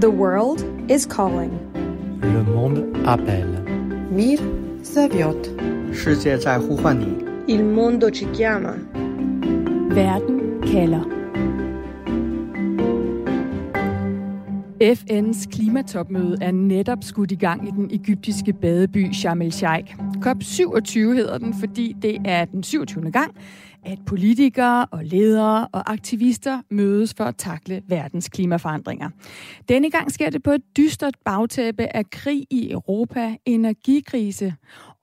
The world is calling. Le monde appelle. Mir zaviot. 世界在呼唤你。Il mondo ci chiama. Verden kalder. FN's klimatopmøde er netop skudt i gang i den egyptiske badeby Sharm el-Sheikh. COP27 hedder den, fordi det er den 27. gang, at politikere og ledere og aktivister mødes for at takle verdens klimaforandringer. Denne gang sker det på et dystert bagtæppe af krig i Europa, energikrise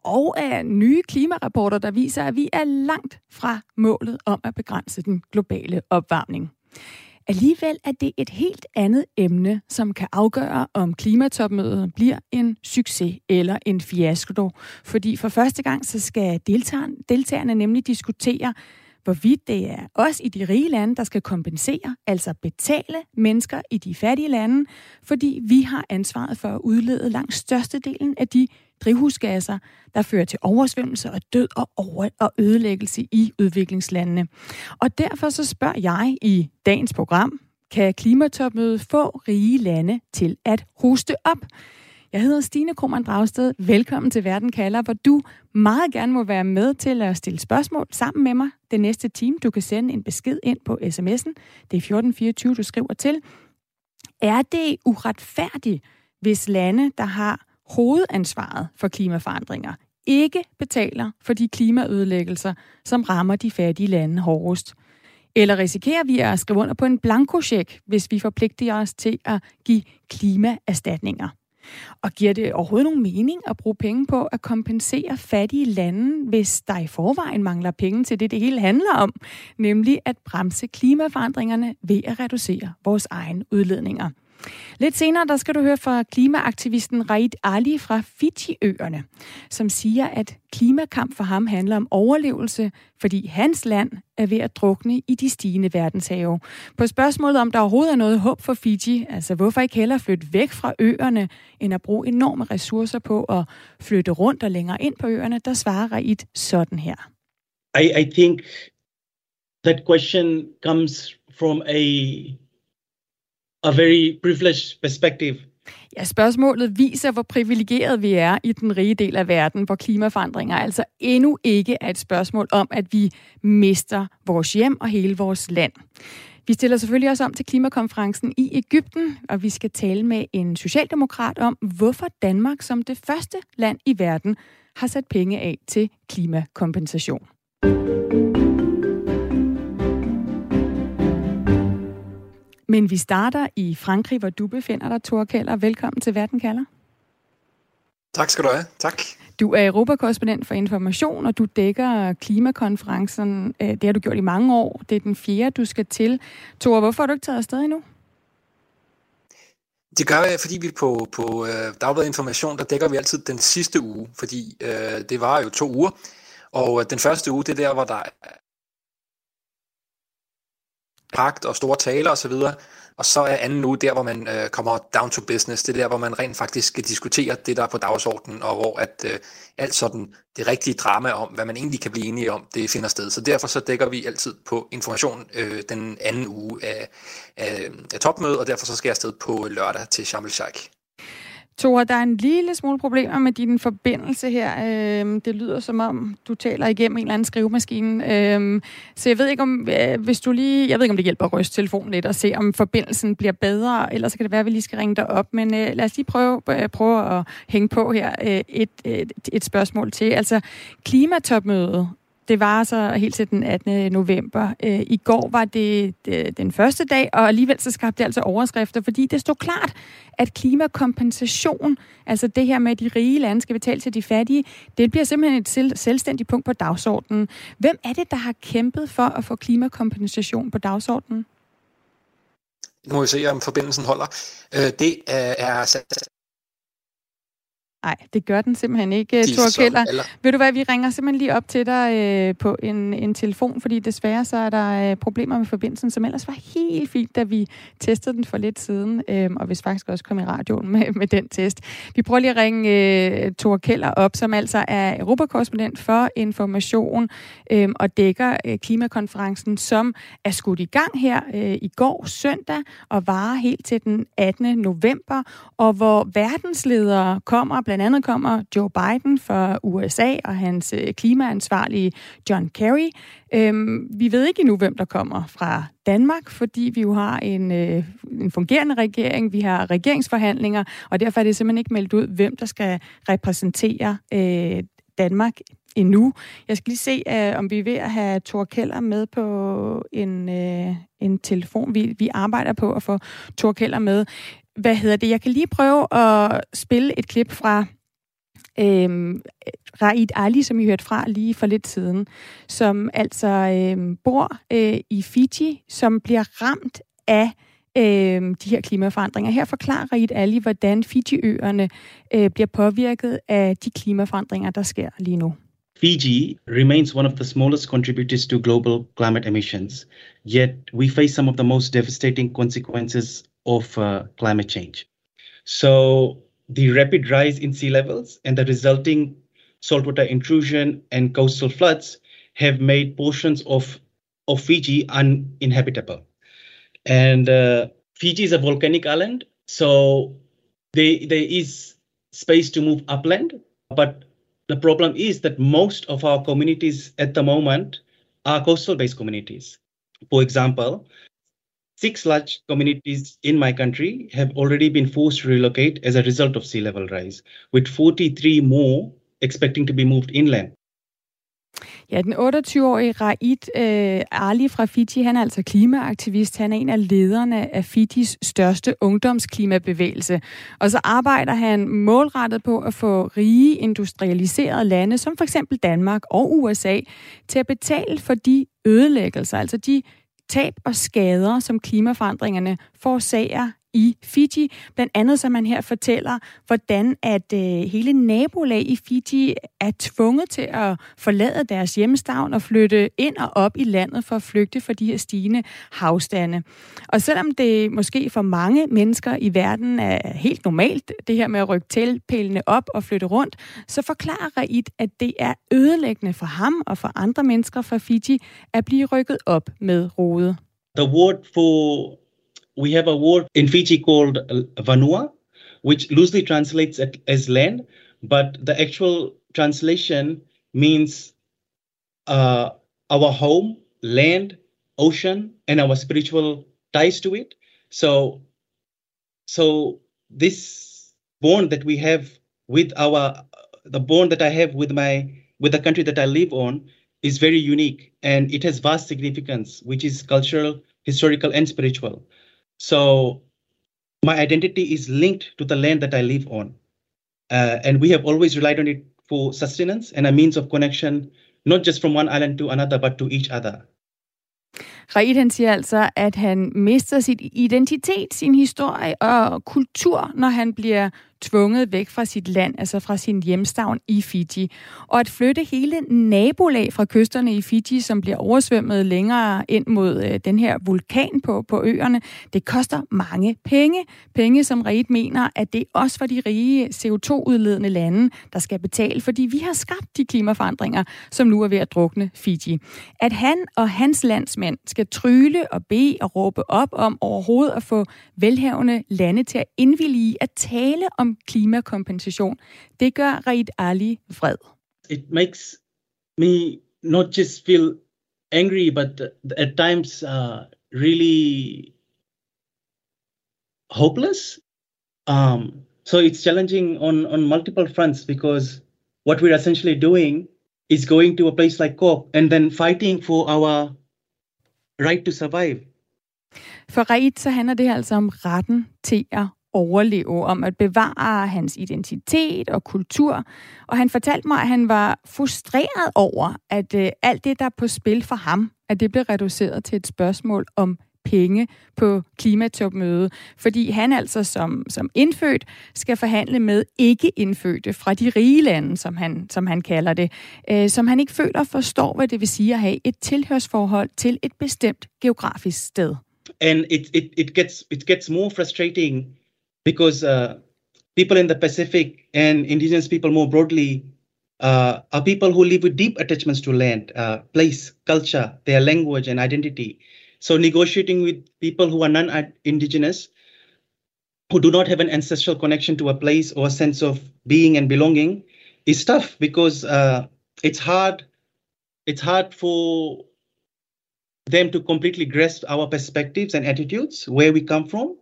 og af nye klimarapporter, der viser, at vi er langt fra målet om at begrænse den globale opvarmning. Alligevel er det et helt andet emne, som kan afgøre, om klimatopmødet bliver en succes eller en fiasko. Fordi for første gang så skal deltagerne, deltagerne nemlig diskutere, hvorvidt det er os i de rige lande, der skal kompensere, altså betale mennesker i de fattige lande, fordi vi har ansvaret for at udlede langt størstedelen af de drivhusgasser, der fører til oversvømmelse og død og, over- og ødelæggelse i udviklingslandene. Og derfor så spørger jeg i dagens program, kan klimatopmødet få rige lande til at hoste op? Jeg hedder Stine Krohmann Dragsted. Velkommen til Verden kalder, hvor du meget gerne må være med til at stille spørgsmål sammen med mig det næste time. Du kan sende en besked ind på sms'en. Det er 1424, du skriver til. Er det uretfærdigt, hvis lande, der har hovedansvaret for klimaforandringer, ikke betaler for de klimaødelæggelser, som rammer de fattige lande hårdest? Eller risikerer vi at skrive under på en blankosjek, hvis vi forpligter os til at give klimaerstatninger? Og giver det overhovedet nogen mening at bruge penge på at kompensere fattige lande, hvis der i forvejen mangler penge til det, det hele handler om, nemlig at bremse klimaforandringerne ved at reducere vores egen udledninger? Lidt senere, der skal du høre fra klimaaktivisten Raid Ali fra Fiji-øerne, som siger, at klimakamp for ham handler om overlevelse, fordi hans land er ved at drukne i de stigende verdenshave. På spørgsmålet om der overhovedet er noget håb for Fiji, altså hvorfor ikke hellere flytte væk fra øerne, end at bruge enorme ressourcer på at flytte rundt og længere ind på øerne, der svarer Raid sådan her. I, I think that question comes from a a very privileged perspective. Ja, spørgsmålet viser, hvor privilegeret vi er i den rige del af verden, hvor klimaforandringer altså endnu ikke er et spørgsmål om, at vi mister vores hjem og hele vores land. Vi stiller selvfølgelig også om til klimakonferencen i Ægypten, og vi skal tale med en socialdemokrat om, hvorfor Danmark som det første land i verden har sat penge af til klimakompensation. Men vi starter i Frankrig, hvor du befinder dig, Thor Keller. Velkommen til Verden kalder. Tak skal du have. Tak. Du er europakorrespondent for information, og du dækker klimakonferencen. Øh, Det har du gjort i mange år. Det er den fjerde, du skal til. Thor, hvorfor har du ikke taget afsted endnu? Det gør jeg, fordi vi på, på øh, Dagbladet Information, der dækker vi altid den sidste uge, fordi øh, det var jo to uger. Og øh, den første uge, det er der, hvor der er pagt og store taler osv., og så er anden uge der, hvor man øh, kommer down to business. Det er der, hvor man rent faktisk skal diskutere det, der er på dagsordenen, og hvor at øh, alt sådan det rigtige drama om, hvad man egentlig kan blive enige om, det finder sted. Så derfor så dækker vi altid på information øh, den anden uge af, af, af topmødet, og derfor så skal jeg afsted på lørdag til Sharm el-Sheikh. Tora, der er en lille smule problemer med din forbindelse her. Øhm, det lyder som om, du taler igennem en eller anden skrivemaskine. Øhm, så jeg ved ikke om, øh, hvis du lige, jeg ved ikke om det hjælper at ryste telefonen lidt og se, om forbindelsen bliver bedre. Ellers kan det være, at vi lige skal ringe dig op. Men øh, lad os lige prøve, øh, prøve at hænge på her øh, et, øh, et, et spørgsmål til. Altså, klimatopmødet, det var så helt til den 18. november. Øh, I går var det den første dag, og alligevel så skabte det altså overskrifter, fordi det stod klart, at klimakompensation, altså det her med, at de rige lande skal betale til de fattige, det bliver simpelthen et selv, selvstændigt punkt på dagsordenen. Hvem er det, der har kæmpet for at få klimakompensation på dagsordenen? Nu må vi se, om forbindelsen holder. Øh, det øh, er Nej, det gør den simpelthen ikke, Thor Keller. Eller... Ved du hvad, vi ringer simpelthen lige op til dig øh, på en, en telefon, fordi desværre så er der øh, problemer med forbindelsen, som ellers var helt fint, da vi testede den for lidt siden, øh, og hvis faktisk også kom i radioen med, med den test. Vi prøver lige at ringe øh, Thor Keller op, som altså er europakorrespondent for Information øh, og dækker øh, klimakonferencen, som er skudt i gang her øh, i går søndag og varer helt til den 18. november, og hvor verdensledere kommer Blandt andet kommer Joe Biden fra USA og hans øh, klimaansvarlige John Kerry. Øhm, vi ved ikke endnu, hvem der kommer fra Danmark, fordi vi jo har en, øh, en fungerende regering, vi har regeringsforhandlinger, og derfor er det simpelthen ikke meldt ud, hvem der skal repræsentere øh, Danmark endnu. Jeg skal lige se, øh, om vi er ved at have Thor Keller med på en, øh, en telefon. Vi, vi arbejder på at få Thor Keller med hvad hedder det? Jeg kan lige prøve at spille et klip fra øhm, Raid Ali, som I hørte fra lige for lidt siden, som altså øhm, bor øh, i Fiji, som bliver ramt af øhm, de her klimaforandringer. Her forklarer Raid Ali, hvordan Fiji-øerne øh, bliver påvirket af de klimaforandringer, der sker lige nu. Fiji remains one of the smallest contributors to global climate emissions, yet we face some of the most devastating consequences of uh, climate change. So the rapid rise in sea levels and the resulting saltwater intrusion and coastal floods have made portions of, of Fiji uninhabitable. And uh, Fiji is a volcanic island, so they, there is space to move upland. But the problem is that most of our communities at the moment are coastal based communities. For example, Six large communities in my country have already been forced to relocate as a result of sea level rise, with 43 more expecting to be moved inland. Ja, den 28-årige Raid øh, Ali fra Fiji, han er altså klimaaktivist. Han er en af lederne af Fijis største ungdomsklimabevægelse. Og så arbejder han målrettet på at få rige industrialiserede lande, som for eksempel Danmark og USA, til at betale for de ødelæggelser, altså de tab og skader, som klimaforandringerne forårsager i Fiji. Blandt andet, som man her fortæller, hvordan at øh, hele nabolag i Fiji er tvunget til at forlade deres hjemstavn og flytte ind og op i landet for at flygte for de her stigende havstande. Og selvom det måske for mange mennesker i verden er helt normalt, det her med at rykke tilpælene op og flytte rundt, så forklarer Raid, at det er ødelæggende for ham og for andre mennesker fra Fiji at blive rykket op med rode. The word for we have a word in Fiji called Vanua, which loosely translates as land, but the actual translation means uh, our home, land, ocean, and our spiritual ties to it. So, so this bond that we have with our, the bond that I have with my, with the country that I live on, is very unique, and it has vast significance, which is cultural, historical, and spiritual. So my identity is linked to the land that I live on. Uh, and we have always relied on it for sustenance and a means of connection, not just from one island to another, but to each other. Raid han siger altså, at han mister sit identitet, sin historie og kultur, når han bliver tvunget væk fra sit land, altså fra sin hjemstavn i Fiji. Og at flytte hele nabolag fra kysterne i Fiji, som bliver oversvømmet længere ind mod øh, den her vulkan på, på øerne, det koster mange penge. Penge, som Reid mener, at det er også for de rige CO2-udledende lande, der skal betale, fordi vi har skabt de klimaforandringer, som nu er ved at drukne Fiji. At han og hans landsmænd skal tryle og bede og råbe op om overhovedet at få velhavende lande til at indvillige at tale om klimakompensation. Det gør Raid Ali vred. It makes me not just feel angry, but at times uh, really hopeless. Um, so it's challenging on, on multiple fronts because what we're essentially doing is going to a place like COP and then fighting for our right to survive. For Raid så handler det altså om retten til at overleve, om at bevare hans identitet og kultur. Og han fortalte mig, at han var frustreret over, at øh, alt det, der er på spil for ham, at det blev reduceret til et spørgsmål om penge på klimatopmødet, fordi han altså som, som indfødt skal forhandle med ikke-indfødte fra de rige lande, som han, som han kalder det, øh, som han ikke føler forstår, hvad det vil sige at have et tilhørsforhold til et bestemt geografisk sted. And it, it, it, gets, it gets more frustrating because uh, people in the Pacific and indigenous people more broadly uh, are people who live with deep attachments to land, uh, place, culture, their language, and identity. So, negotiating with people who are non indigenous, who do not have an ancestral connection to a place or a sense of being and belonging, is tough because uh, it's hard. It's hard for them to completely grasp our perspectives and attitudes, where we come from,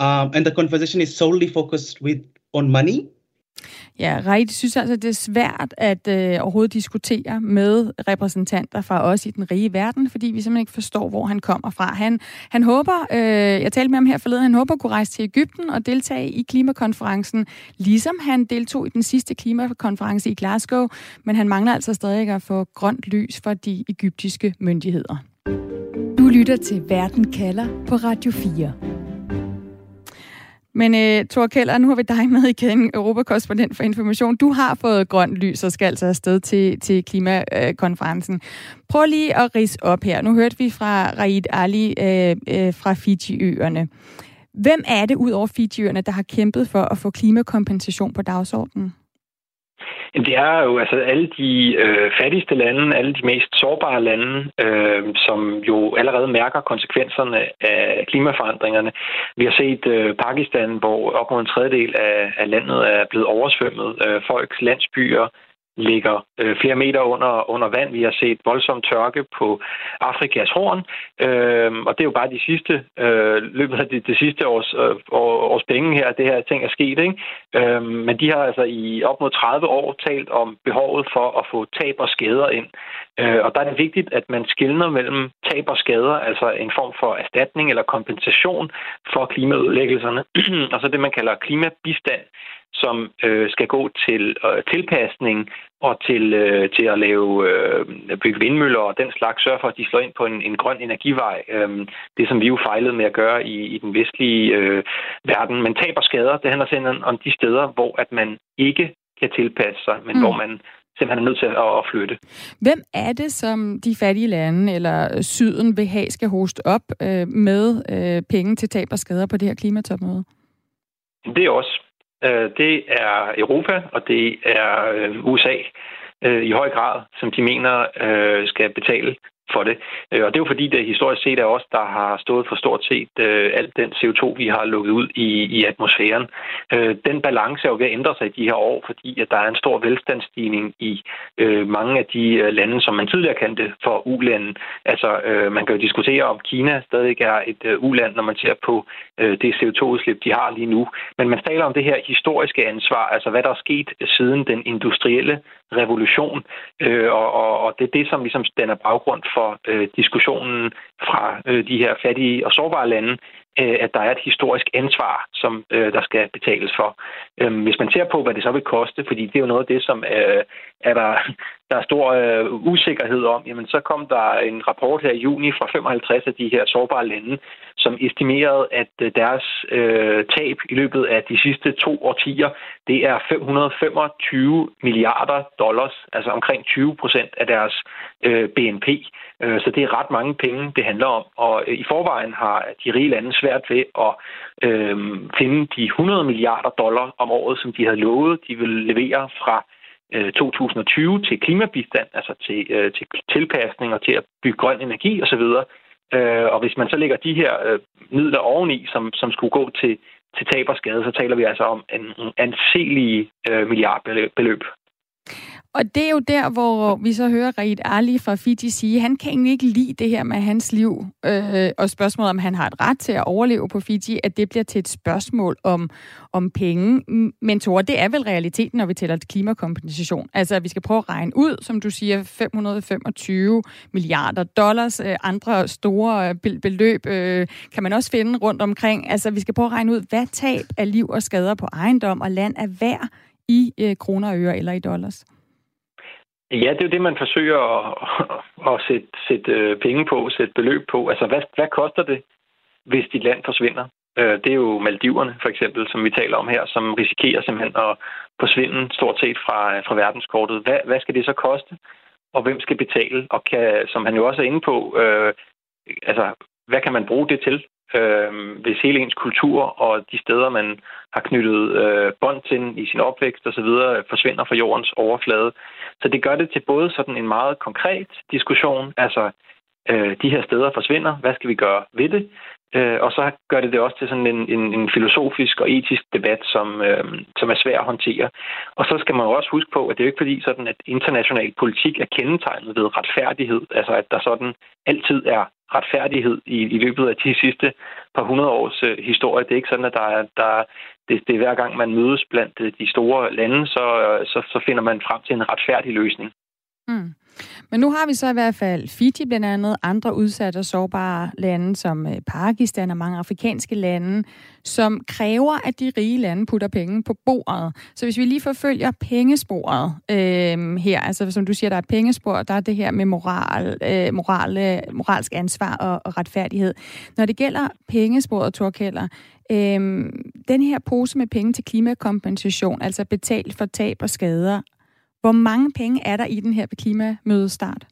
um, and the conversation is solely focused with on money Ja, Reit synes altså, det er svært at øh, overhovedet diskutere med repræsentanter fra os i den rige verden, fordi vi simpelthen ikke forstår, hvor han kommer fra. Han, han håber, øh, jeg talte med ham her forleden, han håber at kunne rejse til Ægypten og deltage i klimakonferencen, ligesom han deltog i den sidste klimakonference i Glasgow, men han mangler altså stadig at få grønt lys fra de egyptiske myndigheder. Du lytter til Verden kalder på Radio 4. Men uh, Thor Keller, nu har vi dig med igen, Europakorrespondent for Information. Du har fået grønt lys og skal altså afsted til, til klimakonferencen. Prøv lige at rise op her. Nu hørte vi fra Raid Ali uh, uh, fra Fiji-øerne. Hvem er det ud over Fiji-øerne, der har kæmpet for at få klimakompensation på dagsordenen? Det er jo altså alle de øh, fattigste lande, alle de mest sårbare lande, øh, som jo allerede mærker konsekvenserne af klimaforandringerne. Vi har set øh, Pakistan, hvor op mod en tredjedel af, af landet er blevet oversvømmet. Øh, folks landsbyer ligger øh, flere meter under, under vand. Vi har set voldsom tørke på Afrikas horn, øh, og det er jo bare de sidste øh, løbet af det, det sidste års, øh, års penge her, det her ting er sket. Ikke? Øh, men de har altså i op mod 30 år talt om behovet for at få tab og skader ind. Øh, og der er det vigtigt, at man skiller mellem tab og skader, altså en form for erstatning eller kompensation for klimaødelæggelserne, og så det, man kalder klimabistand, som øh, skal gå til øh, tilpasning og til, øh, til at lave øh, bygge vindmøller og den slags, sørge for, at de slår ind på en, en grøn energivej. Øh, det, som vi jo fejlede med at gøre i, i den vestlige øh, verden. Men tab og skader, det handler simpelthen om de steder, hvor at man ikke kan tilpasse sig, men mm. hvor man simpelthen er nødt til at, at flytte. Hvem er det, som de fattige lande eller syden vil have skal hoste op øh, med øh, penge til tab og skader på det her klimatopmøde? Det er også Øh, det er Europa, og det er øh, USA øh, i høj grad, som de mener øh, skal betale for det. Øh, og det er jo fordi, det historisk set er os, der har stået for stort set øh, alt den CO2, vi har lukket ud i, i atmosfæren. Øh, den balance er jo ved at ændre sig i de her år, fordi at der er en stor velstandsstigning i øh, mange af de øh, lande, som man tidligere kendte for ulande. Altså, øh, man kan jo diskutere, om Kina stadig er et øh, uland, når man ser på øh, det CO2-udslip, de har lige nu. Men man taler om det her historiske ansvar, altså hvad der er sket siden den industrielle revolution, øh, og, og, og det er det, som ligesom danner baggrund for øh, diskussionen fra øh, de her fattige og sårbare lande, øh, at der er et historisk ansvar, som øh, der skal betales for. Øh, hvis man ser på, hvad det så vil koste, fordi det er jo noget af det, som øh, er der, der er stor øh, usikkerhed om, jamen så kom der en rapport her i juni fra 55 af de her sårbare lande, som estimerede, at øh, deres øh, tab i løbet af de sidste to årtier, det er 525 milliarder dollars, altså omkring 20 procent af deres øh, BNP. Øh, så det er ret mange penge, det handler om. Og øh, i forvejen har de rige lande svært ved at øh, finde de 100 milliarder dollar om året, som de havde lovet, de ville levere fra Øh, 2020 til klimabistand, altså til, øh, til tilpasning og til at bygge grøn energi osv. Øh, og hvis man så lægger de her øh, midler oveni, som, som skulle gå til, til tab og skade, så taler vi altså om en anselige øh, milliardbeløb. Og det er jo der, hvor vi så hører Reid Ali fra Fiji sige, han kan egentlig ikke lide det her med hans liv, øh, og spørgsmålet om han har et ret til at overleve på Fiji, at det bliver til et spørgsmål om, om penge. Men Tore, det er vel realiteten, når vi tæller klimakompensation. Altså, at vi skal prøve at regne ud, som du siger, 525 milliarder dollars, øh, andre store øh, beløb øh, kan man også finde rundt omkring. Altså, vi skal prøve at regne ud, hvad tab af liv og skader på ejendom og land er værd i øh, kroner og øre eller i dollars. Ja, det er jo det, man forsøger at, at sætte, sætte øh, penge på, sætte beløb på. Altså, hvad, hvad koster det, hvis dit land forsvinder? Øh, det er jo Maldiverne, for eksempel, som vi taler om her, som risikerer simpelthen at forsvinde stort set fra, øh, fra verdenskortet. Hvad, hvad skal det så koste? Og hvem skal betale? Og kan, som han jo også er inde på, øh, altså, hvad kan man bruge det til? øh, hvis hele ens kultur og de steder, man har knyttet øh, bånd til i sin opvækst osv., forsvinder fra jordens overflade. Så det gør det til både sådan en meget konkret diskussion, altså øh, de her steder forsvinder, hvad skal vi gøre ved det? Øh, og så gør det det også til sådan en, en, en filosofisk og etisk debat, som, øh, som er svær at håndtere. Og så skal man jo også huske på, at det er jo ikke fordi, sådan, at international politik er kendetegnet ved retfærdighed, altså at der sådan altid er retfærdighed i, i løbet af de sidste par hundrede års øh, historie. Det er ikke sådan, at der er, der, det, det er hver gang, man mødes blandt øh, de store lande, så, øh, så, så finder man frem til en retfærdig løsning. Mm. Men nu har vi så i hvert fald Fiji blandt andet, andre udsatte og sårbare lande som øh, Pakistan og mange afrikanske lande, som kræver, at de rige lande putter penge på bordet. Så hvis vi lige forfølger pengesporet øh, her, altså som du siger, der er pengespor, der er det her med moral, øh, moral, øh, moralsk ansvar og, og retfærdighed. Når det gælder pengesporet, Torkeller, øh, den her pose med penge til klimakompensation, altså betalt for tab og skader, hvor mange penge er der i den her klimamødestart?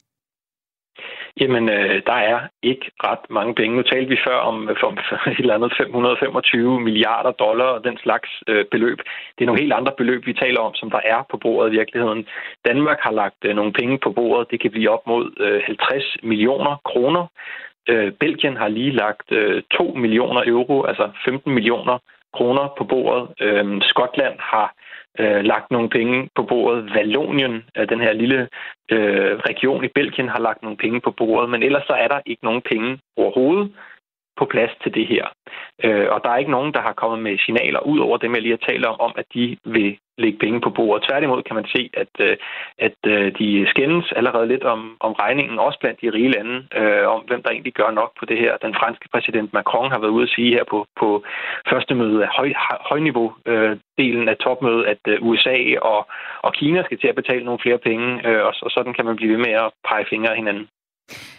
Jamen, øh, der er ikke ret mange penge. Nu talte vi før om øh, for, et eller andet 525 milliarder dollar og den slags øh, beløb. Det er nogle helt andre beløb, vi taler om, som der er på bordet i virkeligheden. Danmark har lagt øh, nogle penge på bordet. Det kan blive op mod øh, 50 millioner kroner. Øh, Belgien har lige lagt øh, 2 millioner euro, altså 15 millioner kroner på bordet. Øh, Skotland har øh, lagt nogle penge på bordet. Vallonien, øh, den her lille øh, region i Belgien, har lagt nogle penge på bordet, men ellers så er der ikke nogen penge overhovedet på plads til det her. Øh, og der er ikke nogen, der har kommet med signaler ud over dem, jeg lige har talt om, om at de vil lægge penge på bordet. Tværtimod kan man se, at, øh, at øh, de skændes allerede lidt om, om regningen, også blandt de rige lande, øh, om hvem der egentlig gør nok på det her. Den franske præsident Macron har været ude at sige her på, på første møde af høj, højniveau, øh, delen af topmødet, at øh, USA og, og Kina skal til at betale nogle flere penge, øh, og, og sådan kan man blive ved med at pege fingre af hinanden.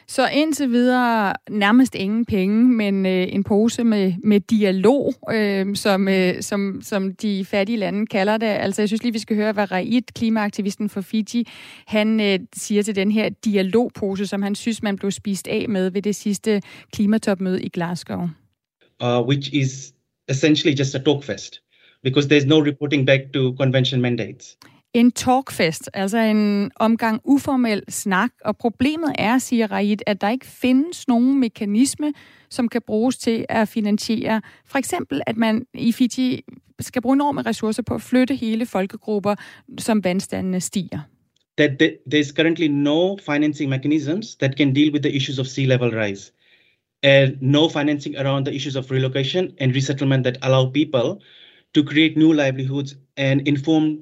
Så indtil videre nærmest ingen penge, men øh, en pose med, med dialog, øh, som, øh, som, som de fattige lande kalder det. Altså jeg synes lige, vi skal høre, hvad Raid, klimaaktivisten for Fiji, han øh, siger til den her dialogpose, som han synes, man blev spist af med ved det sidste klimatopmøde i Glasgow. Uh, which is essentially just a talk fest, because there's no reporting back to convention mandates en talkfest, altså en omgang uformel snak. Og problemet er, siger Raid, at der ikke findes nogen mekanisme, som kan bruges til at finansiere for eksempel, at man i Fiji skal bruge enorme ressourcer på at flytte hele folkegrupper, som vandstandene stiger. That there is currently no financing mechanisms that can deal with the issues of sea level rise. And no financing around the issues of relocation and resettlement that allow people to create new livelihoods and inform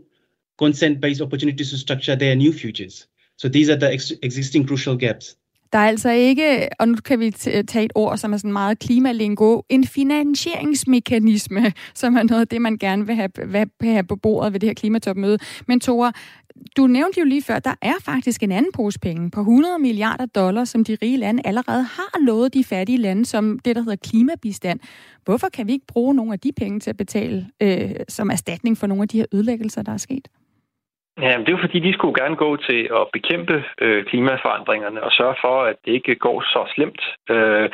consent-based opportunities to structure their new futures. So these are the ex- existing crucial gaps. Der er altså ikke, og nu kan vi tage et ord, som er sådan meget klimalingo, en finansieringsmekanisme, som er noget af det, man gerne vil have, vil have på bordet ved det her klimatopmøde. Men Tore, du nævnte jo lige før, der er faktisk en anden pose penge på 100 milliarder dollars, som de rige lande allerede har lovet de fattige lande, som det, der hedder klimabistand. Hvorfor kan vi ikke bruge nogle af de penge til at betale øh, som erstatning for nogle af de her ødelæggelser, der er sket? Ja, det er jo fordi, de skulle gerne gå til at bekæmpe øh, klimaforandringerne og sørge for, at det ikke går så slemt. Øh,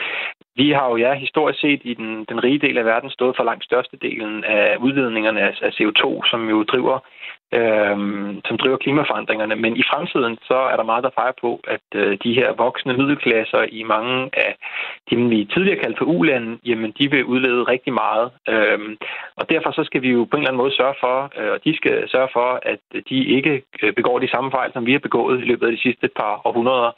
vi har jo ja, historisk set i den, den rige del af verden stået for langt størstedelen af udledningerne af, af CO2, som jo driver øh, Øhm, som driver klimaforandringerne. Men i fremtiden så er der meget, der peger på, at øh, de her voksne middelklasser i mange af dem, vi tidligere kaldte for ulande, jamen de vil udlede rigtig meget. Øh, og derfor så skal vi jo på en eller anden måde sørge for, øh, og de skal sørge for, at de ikke øh, begår de samme fejl, som vi har begået i løbet af de sidste par århundreder.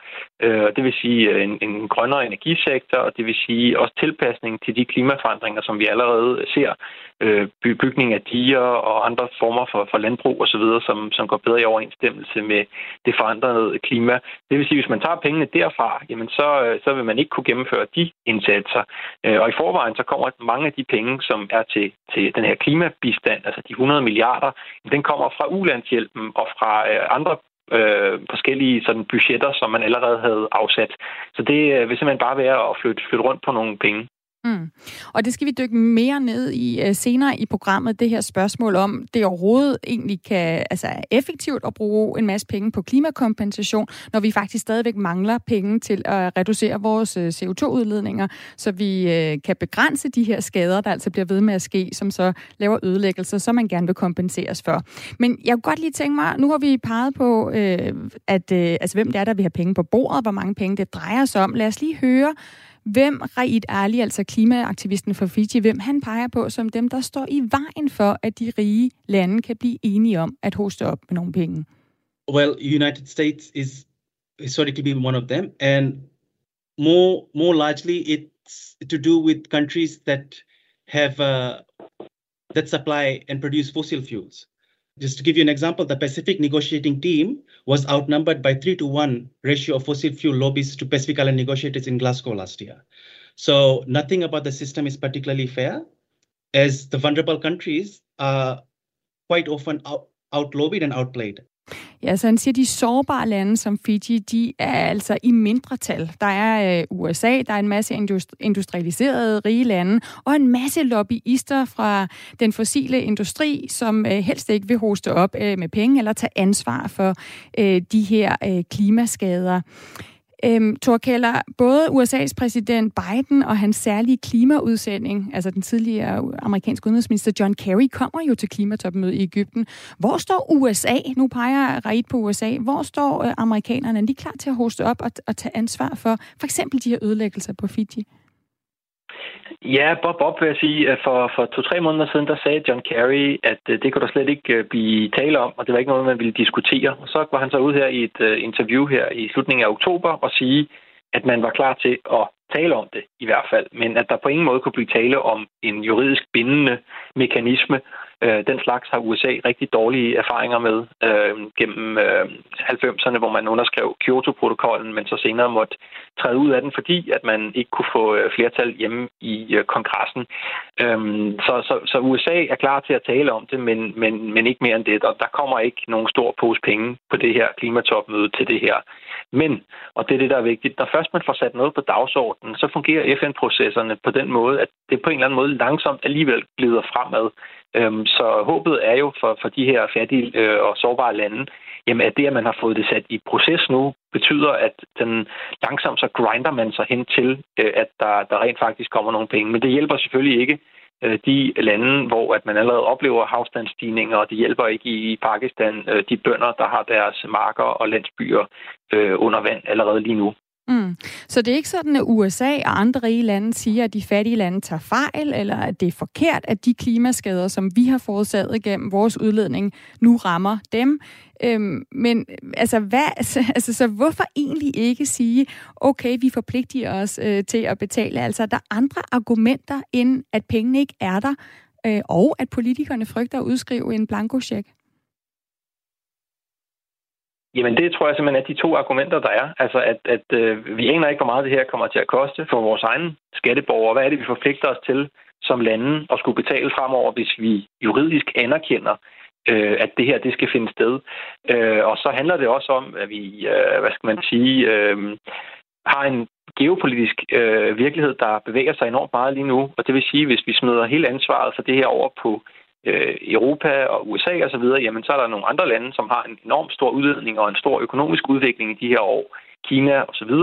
Øh, det vil sige øh, en, en grønnere energisektor, og det vil sige også tilpasning til de klimaforandringer, som vi allerede ser. Øh, bygning af diger og andre former for, for landbrug osv., som, som går bedre i overensstemmelse med det forandrede klima. Det vil sige, hvis man tager pengene derfra, jamen så, øh, så vil man ikke kunne gennemføre de indsatser. Øh, og i forvejen så kommer mange af de penge, som er til, til den her klimabistand, altså de 100 milliarder, den kommer fra ulandshjælpen og fra øh, andre øh, forskellige sådan budgetter, som man allerede havde afsat. Så det øh, vil simpelthen bare være at flytte, flytte rundt på nogle penge. Mm. Og det skal vi dykke mere ned i uh, senere i programmet, det her spørgsmål om, det overhovedet egentlig kan, altså er effektivt at bruge en masse penge på klimakompensation, når vi faktisk stadigvæk mangler penge til at reducere vores øh, uh, CO2-udledninger, så vi uh, kan begrænse de her skader, der altså bliver ved med at ske, som så laver ødelæggelser, som man gerne vil kompenseres for. Men jeg kunne godt lige tænke mig, nu har vi peget på, uh, at, uh, altså, hvem det er, der vil have penge på bordet, hvor mange penge det drejer sig om. Lad os lige høre, hvem Raid Ali, altså klimaaktivisten for Fiji, hvem han peger på som dem, der står i vejen for, at de rige lande kan blive enige om at hoste op med nogle penge? Well, United States is historically been one of them, and more more largely it's to do with countries that have uh, that supply and produce fossil fuels. Just to give you an example, the Pacific negotiating team was outnumbered by three to one ratio of fossil fuel lobbies to Pacific Island negotiators in Glasgow last year. So nothing about the system is particularly fair, as the vulnerable countries are quite often out, outlobbied and outplayed. Ja, så han siger, at de sårbare lande som Fiji, de er altså i mindretal. Der er øh, USA, der er en masse industrialiserede rige lande, og en masse lobbyister fra den fossile industri, som øh, helst ikke vil hoste op øh, med penge eller tage ansvar for øh, de her øh, klimaskader. Øhm, Thor Keller, både USA's præsident Biden og hans særlige klimaudsending, altså den tidligere amerikanske udenrigsminister John Kerry, kommer jo til klimatopmødet i Ægypten. Hvor står USA? Nu peger Raid på USA. Hvor står øh, amerikanerne? Er de klar til at hoste op og, og tage ansvar for for eksempel de her ødelæggelser på Fiji? Ja, Bob Bob vil jeg sige, at for, for to-tre måneder siden, der sagde John Kerry, at øh, det kunne der slet ikke øh, blive tale om, og det var ikke noget, man ville diskutere. Og så var han så ud her i et øh, interview her i slutningen af oktober og sige, at man var klar til at tale om det i hvert fald, men at der på ingen måde kunne blive tale om en juridisk bindende mekanisme, Øh, den slags har USA rigtig dårlige erfaringer med øh, gennem øh, 90'erne, hvor man underskrev Kyoto-protokollen, men så senere måtte træde ud af den, fordi at man ikke kunne få øh, flertal hjemme i øh, kongressen. Øh, så, så, så USA er klar til at tale om det, men, men, men ikke mere end det. Og der kommer ikke nogen stor pose penge på det her klimatopmøde til det her. Men, og det er det, der er vigtigt, når først man får sat noget på dagsordenen, så fungerer FN-processerne på den måde, at det på en eller anden måde langsomt alligevel glider fremad. Øhm, så håbet er jo for, for de her fattige øh, og sårbare lande, jamen at det, at man har fået det sat i proces nu, betyder, at den langsomt så grinder man sig hen til, øh, at der, der rent faktisk kommer nogle penge. Men det hjælper selvfølgelig ikke Øh, de lande, hvor at man allerede oplever havstandsstigninger, og det hjælper ikke i Pakistan øh, de bønder, der har deres marker og landsbyer øh, under vand allerede lige nu. Mm. Så det er ikke sådan, at USA og andre rige lande siger, at de fattige lande tager fejl, eller at det er forkert, at de klimaskader, som vi har forårsaget gennem vores udledning, nu rammer dem. Øhm, men altså, hvad, altså, altså, så hvorfor egentlig ikke sige, okay, vi forpligter os øh, til at betale? Altså, er der andre argumenter, end at pengene ikke er der, øh, og at politikerne frygter at udskrive en blankocheck? Jamen det tror jeg simpelthen er de to argumenter, der er. Altså at, at øh, vi aner ikke, hvor meget det her kommer til at koste for vores egne skatteborgere. Hvad er det, vi forpligter os til som lande at skulle betale fremover, hvis vi juridisk anerkender, øh, at det her det skal finde sted. Øh, og så handler det også om, at vi, øh, hvad skal man sige, øh, har en geopolitisk øh, virkelighed, der bevæger sig enormt meget lige nu. Og det vil sige, hvis vi smider hele ansvaret for det her over på øh, Europa og USA osv., jamen så er der nogle andre lande, som har en enorm stor udledning og en stor økonomisk udvikling i de her år, Kina osv.,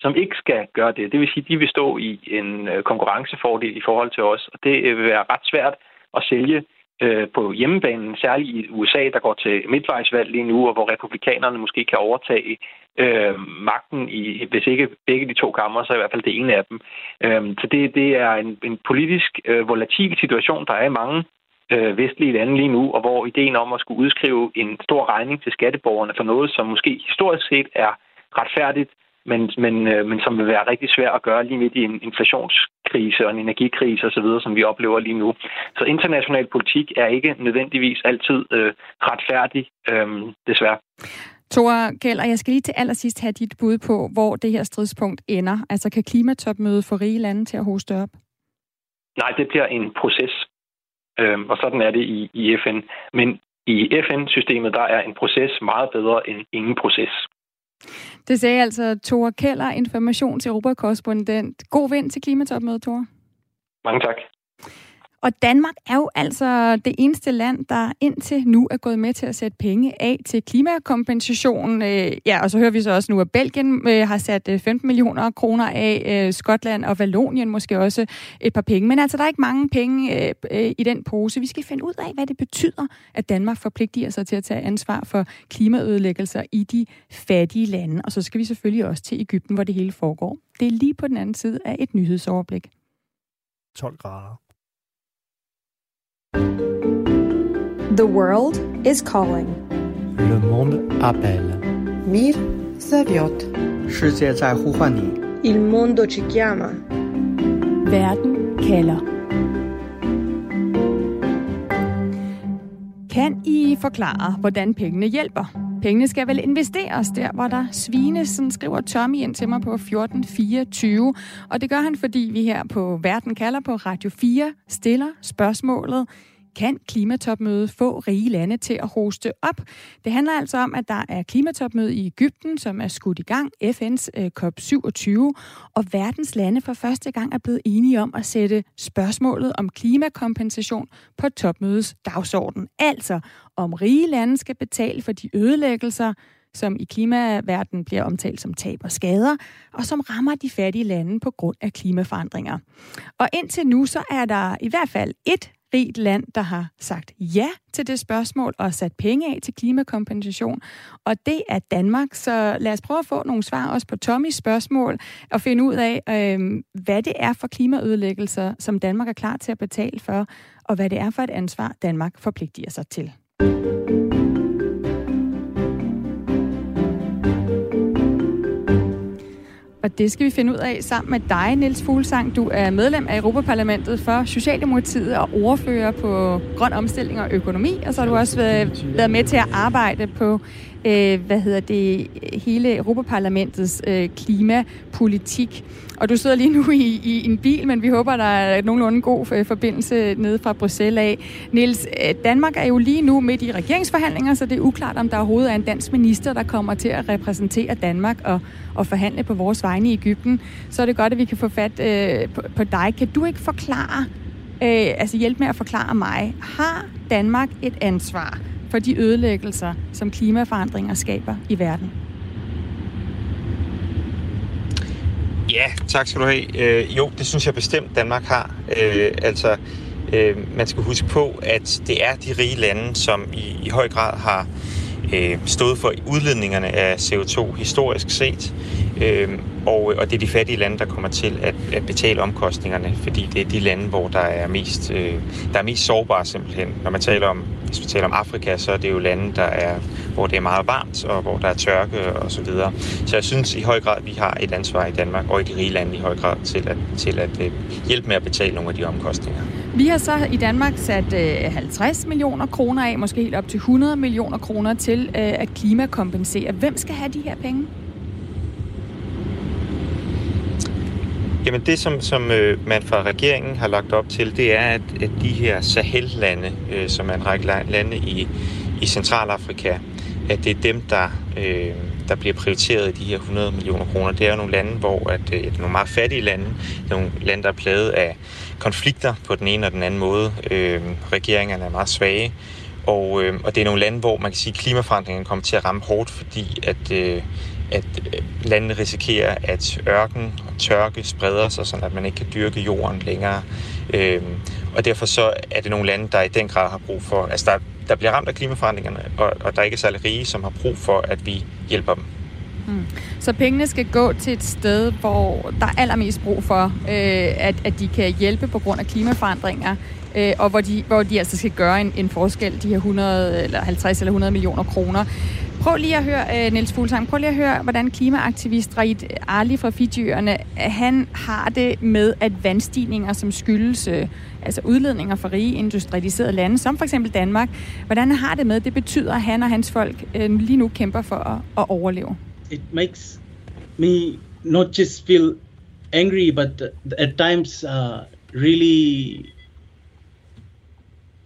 som ikke skal gøre det. Det vil sige, at de vil stå i en øh, konkurrencefordel i forhold til os, og det øh, vil være ret svært at sælge øh, på hjemmebanen, særligt i USA, der går til midtvejsvalg lige nu, og hvor republikanerne måske kan overtage øh, magten, i, hvis ikke begge de to kammer, så i hvert fald det ene af dem. Øh, så det, det er en, en politisk øh, volatil situation, der er i mange øh, vestlige lande lige nu, og hvor ideen om at skulle udskrive en stor regning til skatteborgerne for noget, som måske historisk set er retfærdigt, men, men, øh, men som vil være rigtig svært at gøre lige midt i en inflationskrise og en energikrise osv., som vi oplever lige nu. Så international politik er ikke nødvendigvis altid øh, retfærdig, øh, desværre. Thor Keller, jeg skal lige til allersidst have dit bud på, hvor det her stridspunkt ender. Altså kan klimatopmødet få rige lande til at hoste op? Nej, det bliver en proces. Øhm, og sådan er det i, i FN. Men i FN-systemet, der er en proces meget bedre end ingen proces. Det sagde altså Thor Keller, informations Europakorrespondent. God vind til klimatopmødet, Thor. Mange tak. Og Danmark er jo altså det eneste land, der indtil nu er gået med til at sætte penge af til klimakompensation. Øh, ja, og så hører vi så også nu, at Belgien øh, har sat øh, 15 millioner kroner af, Skotland og Vallonien måske også et par penge. Men altså, der er ikke mange penge i den pose. Vi skal finde ud af, hvad det betyder, at Danmark forpligter sig til at tage ansvar for klimaødelæggelser i de fattige lande. Og så skal vi selvfølgelig også til Ægypten, hvor det hele foregår. Det er lige på den anden side af et nyhedsoverblik. 12 grader. The world is calling. Le monde appelle. Mir zaviot. Il mondo ci chiama. Werden kalder. Kan I forklare, hvordan pengene hjælper? Pengene skal vel investeres der, hvor der svines, sådan skriver Tommy ind til mig på 1424. Og det gør han, fordi vi her på Verden kalder på Radio 4 stiller spørgsmålet, kan klimatopmødet få rige lande til at hoste op? Det handler altså om, at der er klimatopmøde i Ægypten, som er skudt i gang, FN's øh, COP27, og verdens lande for første gang er blevet enige om at sætte spørgsmålet om klimakompensation på topmødets dagsorden. Altså, om rige lande skal betale for de ødelæggelser, som i klimaverdenen bliver omtalt som tab og skader, og som rammer de fattige lande på grund af klimaforandringer. Og indtil nu så er der i hvert fald et rigt land, der har sagt ja til det spørgsmål og sat penge af til klimakompensation. Og det er Danmark. Så lad os prøve at få nogle svar også på Tommys spørgsmål og finde ud af, øh, hvad det er for klimaødelæggelser, som Danmark er klar til at betale for, og hvad det er for et ansvar, Danmark forpligter sig til. Og det skal vi finde ud af sammen med dig, Niels Fuglsang. Du er medlem af Europaparlamentet for Socialdemokratiet og ordfører på grøn omstilling og økonomi. Og så har du også været, været med til at arbejde på øh, hvad hedder det, hele Europaparlamentets øh, klimapolitik. Og du sidder lige nu i, i en bil, men vi håber, der er nogenlunde god øh, forbindelse nede fra Bruxelles af. Niels, øh, Danmark er jo lige nu midt i regeringsforhandlinger, så det er uklart, om der overhovedet er en dansk minister, der kommer til at repræsentere Danmark og, og forhandle på vores vegne i Ægypten. Så er det godt, at vi kan få fat øh, på, på dig. Kan du ikke forklare, øh, altså hjælpe med at forklare mig, har Danmark et ansvar for de ødelæggelser, som klimaforandringer skaber i verden? Ja, tak skal du have. Øh, jo, det synes jeg bestemt, Danmark har. Øh, altså, øh, man skal huske på, at det er de rige lande, som i, i høj grad har øh, stået for udledningerne af CO2 historisk set. Øh, og, og det er de fattige lande, der kommer til at, at betale omkostningerne, fordi det er de lande, hvor der er mest, øh, der er mest sårbare simpelthen. Når man taler om, hvis vi taler om Afrika, så er det jo lande, der er, hvor det er meget varmt, og hvor der er tørke og så videre. Så jeg synes i høj grad, at vi har et ansvar i Danmark og i de rige lande i høj grad til at, til at øh, hjælpe med at betale nogle af de omkostninger. Vi har så i Danmark sat øh, 50 millioner kroner af, måske helt op til 100 millioner kroner til øh, at klimakompensere. Hvem skal have de her penge? Jamen det, som, som øh, man fra regeringen har lagt op til, det er, at, at de her Sahel-lande, øh, som er en række lande i, i Centralafrika, at det er dem, der, øh, der bliver prioriteret i de her 100 millioner kroner. Det er jo nogle lande, hvor at, øh, det er nogle meget fattige lande, det er nogle lande, der er plaget af konflikter på den ene og den anden måde. Øh, regeringerne er meget svage, og, øh, og det er nogle lande, hvor man kan sige, at klimaforandringerne kommer til at ramme hårdt, fordi at, øh, at øh, landene risikerer, at ørken og tørke spreder sig, sådan at man ikke kan dyrke jorden længere. Øhm, og derfor så er det nogle lande, der i den grad har brug for, altså der, der bliver ramt af klimaforandringerne, og, og der er ikke særlig rige, som har brug for, at vi hjælper dem. Mm. Så pengene skal gå til et sted, hvor der er allermest brug for, øh, at, at de kan hjælpe på grund af klimaforandringer, øh, og hvor de, hvor de altså skal gøre en, en forskel, de her 100 eller 50 eller 100 millioner kroner. Prøv lige at høre, øh, Niels Fuglsang, prøv lige at høre, hvordan klimaaktivist Raid Ali fra Fidjøerne, han har det med, at vandstigninger, som skyldes altså udledninger fra rige industrialiserede lande, som for eksempel Danmark, hvordan han har det med, det betyder, at han og hans folk øh, lige nu kæmper for at, at overleve. It makes me not just feel angry, but at times uh, really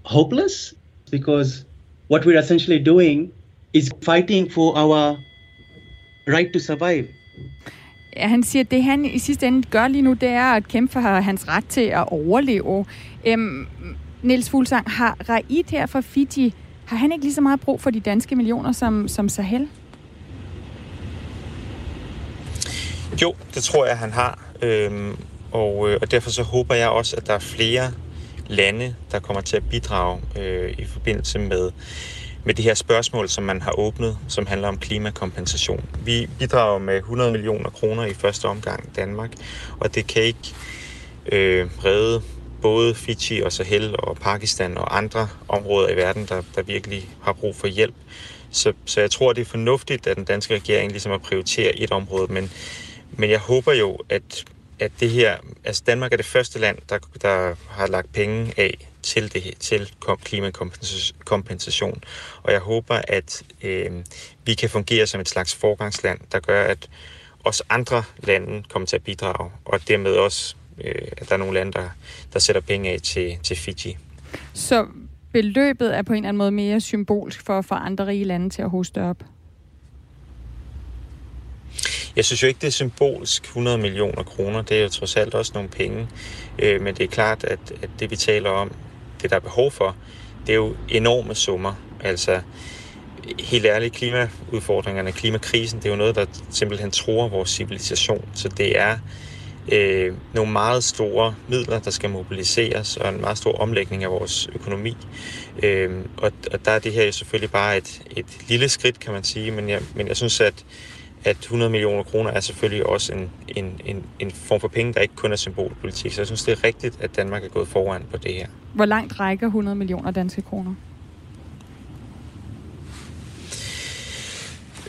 hopeless because what we're essentially doing is fighting for our right to survive. Ja, han siger, at det han i sidste ende gør lige nu, det er at kæmpe for hans ret til at overleve. Øhm, Niels Fuglsang, har Raid her fra Fiji, har han ikke lige så meget brug for de danske millioner som, som Sahel? Jo, det tror jeg, han har. Øhm, og, øh, og derfor så håber jeg også, at der er flere lande, der kommer til at bidrage øh, i forbindelse med, med det her spørgsmål, som man har åbnet, som handler om klimakompensation. Vi bidrager med 100 millioner kroner i første omgang Danmark, og det kan ikke øh, redde både Fiji og Sahel og Pakistan og andre områder i verden, der, der virkelig har brug for hjælp. Så, så jeg tror, det er fornuftigt, at den danske regering ligesom har prioritere et område, men, men jeg håber jo, at, at det her, altså Danmark er det første land, der, der har lagt penge af til, det, til klimakompensation. Og jeg håber, at øh, vi kan fungere som et slags forgangsland, der gør, at også andre lande kommer til at bidrage, og dermed også øh, at der er nogle lande, der, der sætter penge af til, til Fiji. Så beløbet er på en eller anden måde mere symbolsk for at få andre rige lande til at hoste op? Jeg synes jo ikke, det er symbolsk 100 millioner kroner. Det er jo trods alt også nogle penge. Øh, men det er klart, at, at det vi taler om, det der er behov for, det er jo enorme summer. Altså, helt ærligt, klimaudfordringerne, klimakrisen, det er jo noget, der simpelthen tror vores civilisation. Så det er øh, nogle meget store midler, der skal mobiliseres, og en meget stor omlægning af vores økonomi. Øh, og, og der er det her jo selvfølgelig bare et, et lille skridt, kan man sige, men jeg, men jeg synes, at, at 100 millioner kroner er selvfølgelig også en, en, en, en form for penge, der ikke kun er symbolpolitik. Så jeg synes, det er rigtigt, at Danmark er gået foran på det her. Hvor langt rækker 100 millioner danske kroner?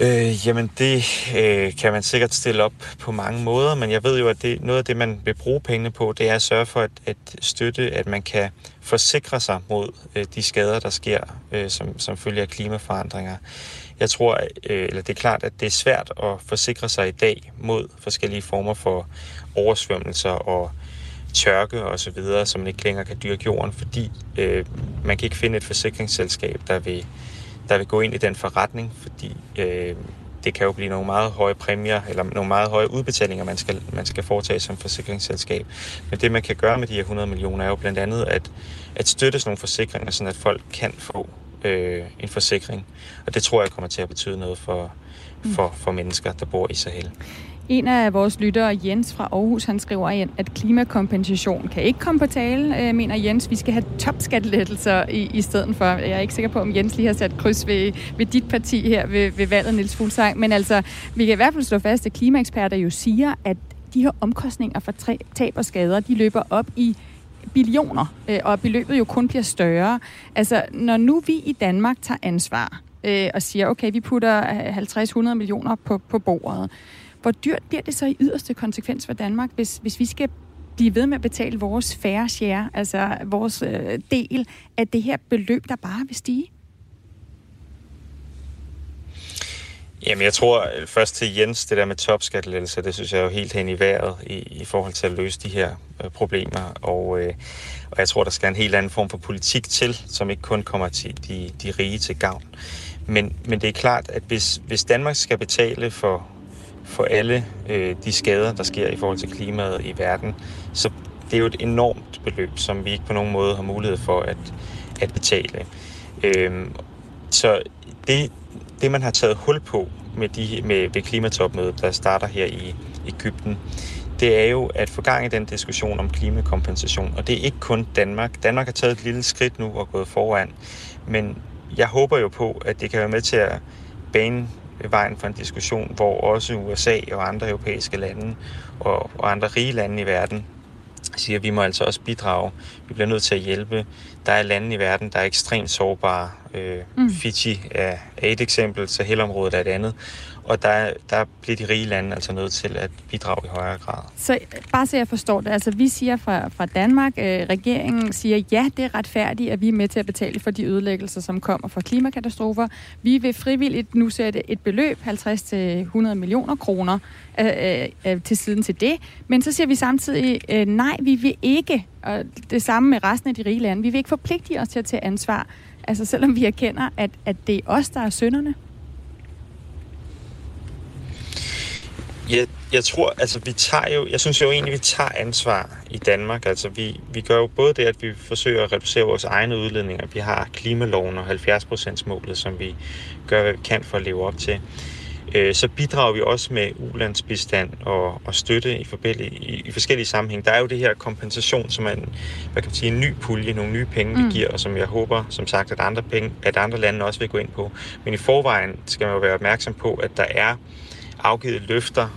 Øh, jamen det øh, kan man sikkert stille op på mange måder, men jeg ved jo, at det, noget af det, man vil bruge pengene på, det er at sørge for at, at støtte, at man kan forsikre sig mod øh, de skader, der sker øh, som, som følge af klimaforandringer. Jeg tror, øh, eller det er klart, at det er svært at forsikre sig i dag mod forskellige former for oversvømmelser og tørke og så videre, som man ikke længere kan dyrke jorden, fordi øh, man kan ikke finde et forsikringsselskab, der vil der vil gå ind i den forretning, fordi øh, det kan jo blive nogle meget høje præmier, eller nogle meget høje udbetalinger, man skal, man skal foretage som forsikringsselskab. Men det, man kan gøre med de her 100 millioner, er jo blandt andet at, at støtte sådan nogle forsikringer, sådan at folk kan få øh, en forsikring. Og det tror jeg kommer til at betyde noget for, for, for mennesker, der bor i Sahel. En af vores lyttere, Jens fra Aarhus, han skriver, at klimakompensation kan ikke komme på tale, øh, mener Jens. Vi skal have topskattelettelser i, i stedet for. Jeg er ikke sikker på, om Jens lige har sat kryds ved, ved dit parti her ved, ved valget, Niels Fuglsang. Men altså, vi kan i hvert fald slå fast, at klimaeksperter jo siger, at de her omkostninger for tab og skader, de løber op i billioner, øh, og beløbet jo kun bliver større. Altså, når nu vi i Danmark tager ansvar øh, og siger, okay, vi putter øh, 50-100 millioner på, på bordet, hvor dyrt bliver det så i yderste konsekvens for Danmark, hvis, hvis vi skal blive ved med at betale vores færre share, altså vores øh, del af det her beløb, der bare vil stige? Jamen, jeg tror øh, først til Jens, det der med topskattelettelser, det synes jeg er jo helt hen i vejret i, i forhold til at løse de her øh, problemer. Og, øh, og jeg tror, der skal en helt anden form for politik til, som ikke kun kommer til de, de rige til gavn. Men, men det er klart, at hvis, hvis Danmark skal betale for for alle øh, de skader, der sker i forhold til klimaet i verden. Så det er jo et enormt beløb, som vi ikke på nogen måde har mulighed for at, at betale. Øh, så det, det, man har taget hul på med, de, med ved klimatopmødet, der starter her i Ægypten, det er jo at få gang i den diskussion om klimakompensation. Og det er ikke kun Danmark. Danmark har taget et lille skridt nu og gået foran. Men jeg håber jo på, at det kan være med til at bane vejen for en diskussion, hvor også USA og andre europæiske lande og, og andre rige lande i verden siger, at vi må altså også bidrage. Vi bliver nødt til at hjælpe. Der er lande i verden, der er ekstremt sårbare. Øh, mm. Fiji er et eksempel, Sahelområdet er et andet. Og der, der bliver de rige lande altså nødt til at bidrage i højere grad. Så bare så jeg forstår det, altså vi siger fra, fra Danmark, øh, regeringen siger, ja, det er retfærdigt, at vi er med til at betale for de ødelæggelser, som kommer fra klimakatastrofer. Vi vil frivilligt nu sætte et beløb, 50-100 millioner kroner, øh, øh, øh, til siden til det. Men så siger vi samtidig, øh, nej, vi vil ikke, og det samme med resten af de rige lande, vi vil ikke forpligte os til at tage ansvar Altså selvom vi erkender, at, at det er os, der er sønderne? Jeg, jeg tror, altså vi tager jo, jeg synes jo egentlig, vi tager ansvar i Danmark. Altså vi, vi gør jo både det, at vi forsøger at reducere vores egne udledninger. Vi har klimaloven og 70% målet, som vi gør, hvad vi kan for at leve op til. Øh, så bidrager vi også med ulandsbistand og, og støtte i, i, i forskellige sammenhæng. Der er jo det her kompensation, som er en, hvad kan man sige, en ny pulje, nogle nye penge, vi mm. giver, og som jeg håber, som sagt, at andre, penge, at andre lande også vil gå ind på. Men i forvejen skal man jo være opmærksom på, at der er afgivet løfter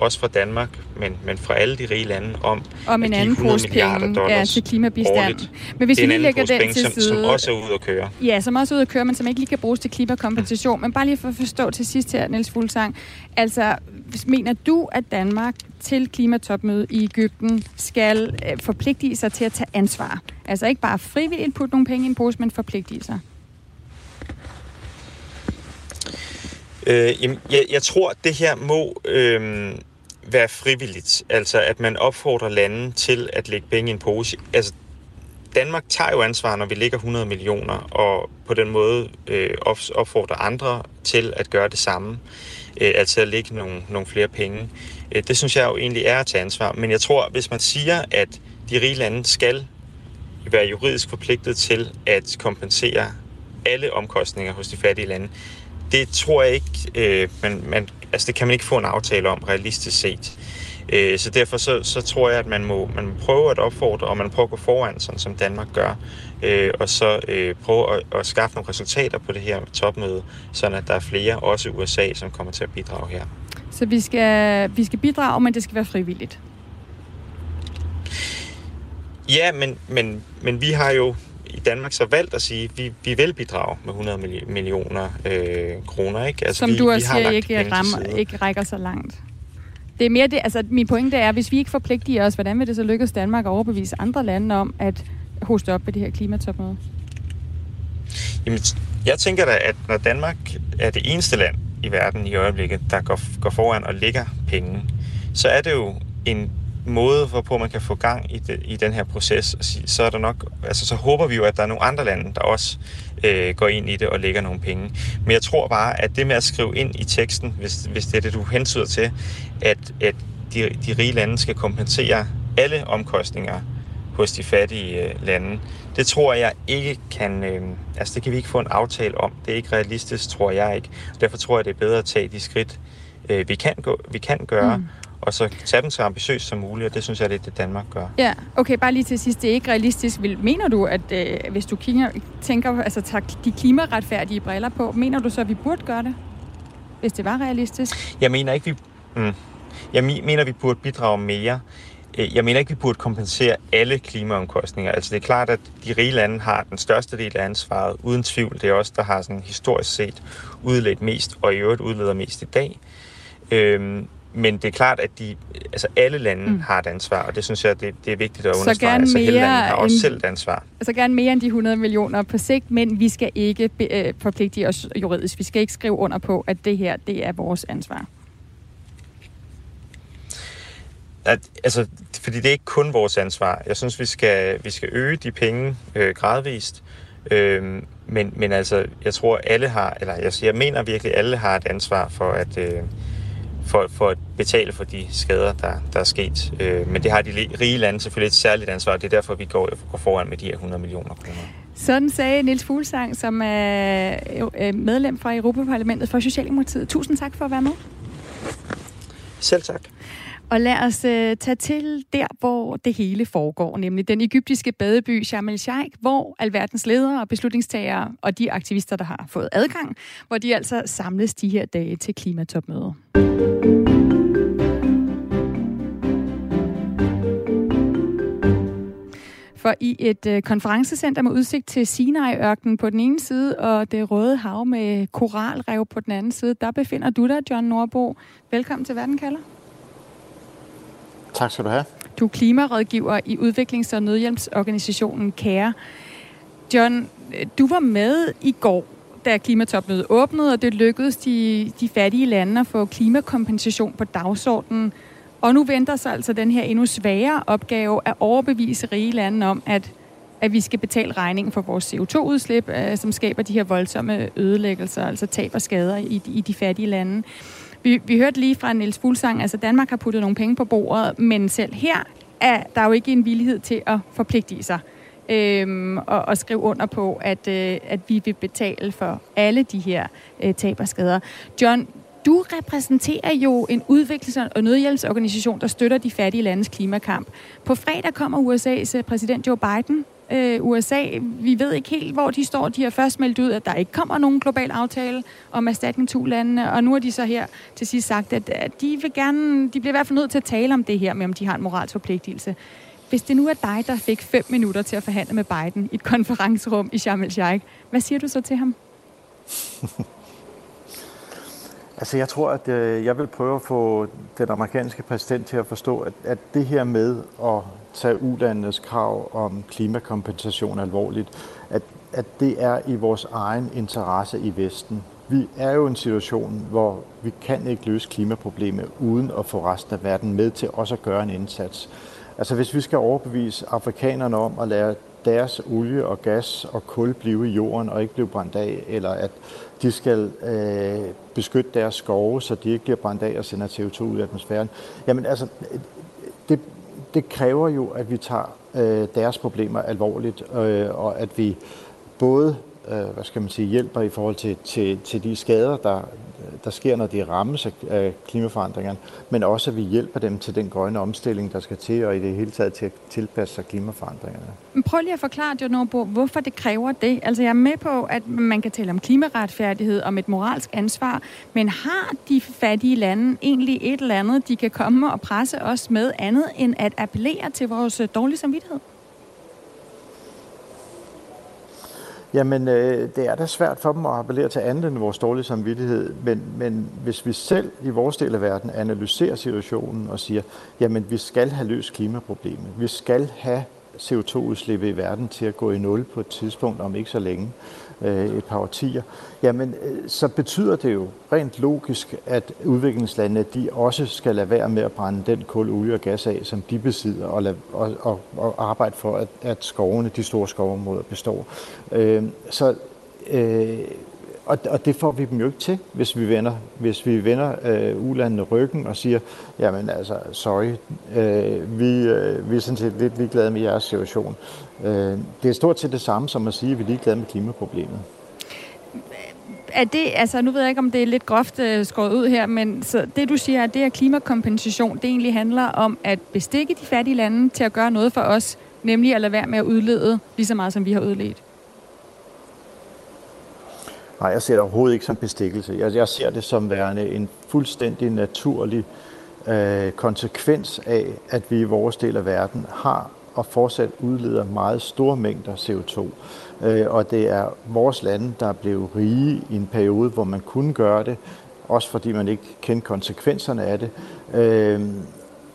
også fra Danmark, men, men fra alle de rige lande, om, om en anden pose penge ja, til klimabistand. Årligt. Men hvis vi lige lægger den penge, til side... Som, som også er ude at køre. Ja, som også er ude at køre, men som ikke lige kan bruges til klimakompensation. Mm. Men bare lige for at forstå til sidst her, Niels Fuglsang. Altså, mener du, at Danmark til klimatopmødet i Ægypten skal øh, forpligte sig til at tage ansvar? Altså ikke bare frivilligt putte nogle penge i en pose, men forpligte sig? Øh, jamen, jeg, jeg tror, det her må øh, være frivilligt. Altså, at man opfordrer landene til at lægge penge i en pose. Altså, Danmark tager jo ansvar, når vi lægger 100 millioner, og på den måde øh, opfordrer andre til at gøre det samme. Øh, altså at lægge nogle, nogle flere penge. Øh, det synes jeg jo egentlig er at tage ansvar. Men jeg tror, hvis man siger, at de rige lande skal være juridisk forpligtet til at kompensere alle omkostninger hos de fattige lande, det tror jeg ikke, øh, man, man, altså det kan man ikke få en aftale om realistisk set. Øh, så derfor så, så tror jeg, at man må, man må prøve at opfordre, og man må prøve at gå foran, sådan som Danmark gør, øh, og så øh, prøve at, at skaffe nogle resultater på det her topmøde, sådan at der er flere, også USA, som kommer til at bidrage her. Så vi skal, vi skal bidrage, men det skal være frivilligt? Ja, men, men, men vi har jo i Danmark så valgt at sige, at vi, vi vil bidrage med 100 millioner øh, kroner. Ikke? Altså, Som vi, du også siger, ikke, rammer, ikke rækker så langt. Det er mere det, altså min pointe er, hvis vi ikke forpligter os, hvordan vil det så lykkes Danmark at overbevise andre lande om at hoste op på det her klimatopmøde? Jamen, jeg tænker da, at når Danmark er det eneste land i verden i øjeblikket, der går, går foran og lægger penge, så er det jo en måde, hvorpå man kan få gang i, de, i den her proces, så er der nok, altså så håber vi jo, at der er nogle andre lande, der også øh, går ind i det og lægger nogle penge. Men jeg tror bare, at det med at skrive ind i teksten, hvis, hvis det er det, du hensyder til, at, at de, de rige lande skal kompensere alle omkostninger hos de fattige øh, lande, det tror jeg ikke kan, øh, altså det kan vi ikke få en aftale om. Det er ikke realistisk, tror jeg ikke. Derfor tror jeg, det er bedre at tage de skridt, øh, vi, kan gå, vi kan gøre, mm og så tage dem så ambitiøst som muligt, og det synes jeg, det er det, Danmark gør. Ja, okay, bare lige til sidst, det er ikke realistisk. Mener du, at øh, hvis du kigger, tænker, altså tager de klimaretfærdige briller på, mener du så, at vi burde gøre det, hvis det var realistisk? Jeg mener ikke, vi... Mm, jeg mener, vi burde bidrage mere. Øh, jeg mener ikke, vi burde kompensere alle klimaomkostninger. Altså det er klart, at de rige lande har den største del af ansvaret, uden tvivl. Det er også der har sådan historisk set udledt mest, og i øvrigt udleder mest i dag. Øhm, men det er klart, at de, altså alle lande mm. har et ansvar, og det synes jeg, det, det er vigtigt at understrege. Så gerne altså, mere har også end, selv et ansvar. Så gerne mere end de 100 millioner på sigt, men vi skal ikke be, øh, forpligte os juridisk. Vi skal ikke skrive under på, at det her, det er vores ansvar. At, altså, fordi det er ikke kun vores ansvar. Jeg synes, vi skal, vi skal øge de penge øh, gradvist. Øh, men, men altså, jeg tror, alle har, eller jeg, jeg mener virkelig, alle har et ansvar for at... Øh, for, for at betale for de skader, der, der er sket. Øh, men det har de rige lande selvfølgelig et særligt ansvar, og det er derfor, vi går, går foran med de her 100 millioner kroner. Sådan sagde Niels Fuglsang, som er medlem fra Europaparlamentet for Socialdemokratiet. Tusind tak for at være med. Selv tak. Og lad os øh, tage til der, hvor det hele foregår, nemlig den egyptiske badeby Sharm el-Sheikh, hvor alverdens ledere og beslutningstagere og de aktivister, der har fået adgang, hvor de altså samles de her dage til klimatopmødet. For i et øh, konferencecenter med udsigt til Sinai-ørkenen på den ene side og det røde hav med koralrev på den anden side, der befinder du dig, John Norbo. Velkommen til Verden kalder. Tak skal du have. Du er klimarådgiver i udviklings- og nødhjælpsorganisationen CARE. John, øh, du var med i går, da klimatopmødet åbnede, og det lykkedes de, de fattige lande at få klimakompensation på dagsordenen. Og nu venter sig altså den her endnu sværere opgave at overbevise rige lande om, at at vi skal betale regningen for vores CO2-udslip, øh, som skaber de her voldsomme ødelæggelser, altså tab og skader i, i de fattige lande. Vi, vi hørte lige fra Niels Fuglsang, altså Danmark har puttet nogle penge på bordet, men selv her er der jo ikke en villighed til at forpligte sig øhm, og, og skrive under på, at, øh, at vi vil betale for alle de her øh, tab og skader. John, du repræsenterer jo en udviklings- og nødhjælpsorganisation, der støtter de fattige landes klimakamp. På fredag kommer USA's øh, præsident Joe Biden. Øh, USA, vi ved ikke helt, hvor de står. De har først meldt ud, at der ikke kommer nogen global aftale om erstatning til landene, og nu har de så her til sidst sagt, at, at de vil gerne, de bliver i hvert fald nødt til at tale om det her med, om de har en moralsk forpligtelse. Hvis det nu er dig, der fik fem minutter til at forhandle med Biden i et konferencerum i Sharm el-Sheikh, hvad siger du så til ham? Altså jeg tror, at øh, jeg vil prøve at få den amerikanske præsident til at forstå, at, at det her med at tage ulandenes krav om klimakompensation alvorligt, at, at det er i vores egen interesse i Vesten. Vi er jo i en situation, hvor vi kan ikke løse klimaproblemet uden at få resten af verden med til også at gøre en indsats. Altså hvis vi skal overbevise afrikanerne om at lade deres olie og gas og kul blive i jorden og ikke blive brændt af, eller at de skal øh, beskytte deres skove, så de ikke bliver brændt af og sender CO2 ud i atmosfæren. Jamen altså, det, det kræver jo, at vi tager øh, deres problemer alvorligt, øh, og at vi både øh, hvad skal man sige, hjælper i forhold til, til, til de skader, der, Øh, der sker, når de rammes af klimaforandringerne, men også at vi hjælper dem til den grønne omstilling, der skal til, og i det hele taget til at tilpasse sig klimaforandringerne. Men Prøv lige at forklare, John hvorfor det kræver det. Altså jeg er med på, at man kan tale om klimaretfærdighed, om et moralsk ansvar, men har de fattige lande egentlig et eller andet, de kan komme og presse os med andet, end at appellere til vores øh, dårlige samvittighed? Jamen, øh, det er da svært for dem at appellere til andet end vores dårlige samvittighed, men, men hvis vi selv i vores del af verden analyserer situationen og siger, jamen vi skal have løst klimaproblemet, vi skal have CO2-udslippet i verden til at gå i nul på et tidspunkt om ikke så længe, øh, et par årtier, jamen øh, så betyder det jo rent logisk, at udviklingslandene de også skal lade være med at brænde den kul, olie og gas af, som de besidder, og, lade, og, og, og arbejde for, at, at skovene, de store skovområder består. Øh, så øh, og, og det får vi dem jo ikke til, hvis vi vender, hvis vi vender øh, ulandene ryggen og siger, jamen altså, sorry, øh, vi, øh, vi er sådan set lidt ligeglade med jeres situation. Øh, det er stort set det samme som at sige, at vi er ligeglade med klimaproblemet. Er det, altså nu ved jeg ikke, om det er lidt groft øh, skåret ud her, men så det du siger, at det er klimakompensation, det egentlig handler om at bestikke de fattige lande til at gøre noget for os, nemlig at lade være med at udlede lige så meget, som vi har udledt. Nej, jeg ser det overhovedet ikke som bestikkelse. Jeg, jeg ser det som værende en fuldstændig naturlig øh, konsekvens af, at vi i vores del af verden har og fortsat udleder meget store mængder CO2. Øh, og det er vores lande, der er blevet rige i en periode, hvor man kunne gøre det, også fordi man ikke kendte konsekvenserne af det. Øh,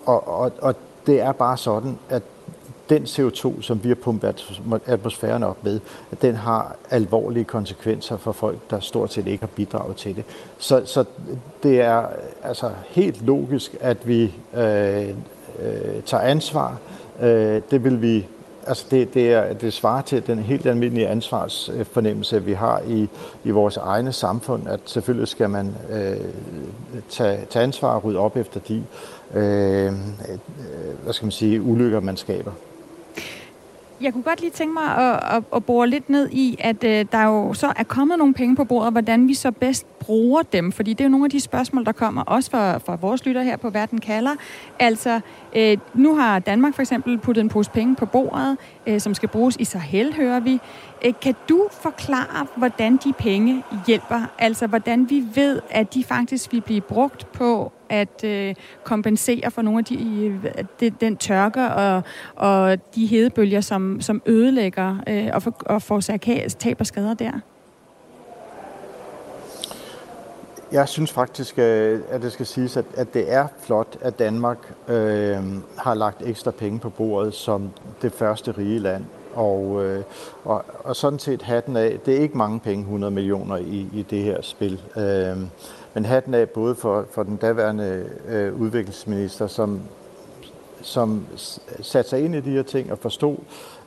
og, og, og det er bare sådan, at den CO2, som vi har pumpet atmosfæren op med, at den har alvorlige konsekvenser for folk, der stort set ikke har bidraget til det. Så, så det er altså helt logisk, at vi øh, øh, tager ansvar. Øh, det vil vi Altså det, det, er, det svarer til den helt almindelige ansvarsfornemmelse, vi har i, i vores egne samfund, at selvfølgelig skal man øh, tage, tage ansvar og rydde op efter de øh, øh hvad skal man sige, ulykker, man skaber. Jeg kunne godt lige tænke mig at, at, at bore lidt ned i, at øh, der jo så er kommet nogle penge på bordet, hvordan vi så bedst bruger dem. Fordi det er jo nogle af de spørgsmål, der kommer også fra, fra vores lytter her på Verden kalder. Altså, øh, nu har Danmark for eksempel puttet en pose penge på bordet, øh, som skal bruges i Sahel, hører vi. Øh, kan du forklare, hvordan de penge hjælper? Altså, hvordan vi ved, at de faktisk vil blive brugt på at øh, kompensere for nogle af de, øh, de, den tørke og, og de hedebølger, som, som ødelægger øh, og, for, og forårsager tab og skader der? Jeg synes faktisk, øh, at det skal siges, at, at det er flot, at Danmark øh, har lagt ekstra penge på bordet som det første rige land. Og, øh, og, og sådan set hatten af, det er ikke mange penge, 100 millioner i, i det her spil. Øh, men hatten af både for, for den daværende øh, udviklingsminister, som som satte sig ind i de her ting og forstod,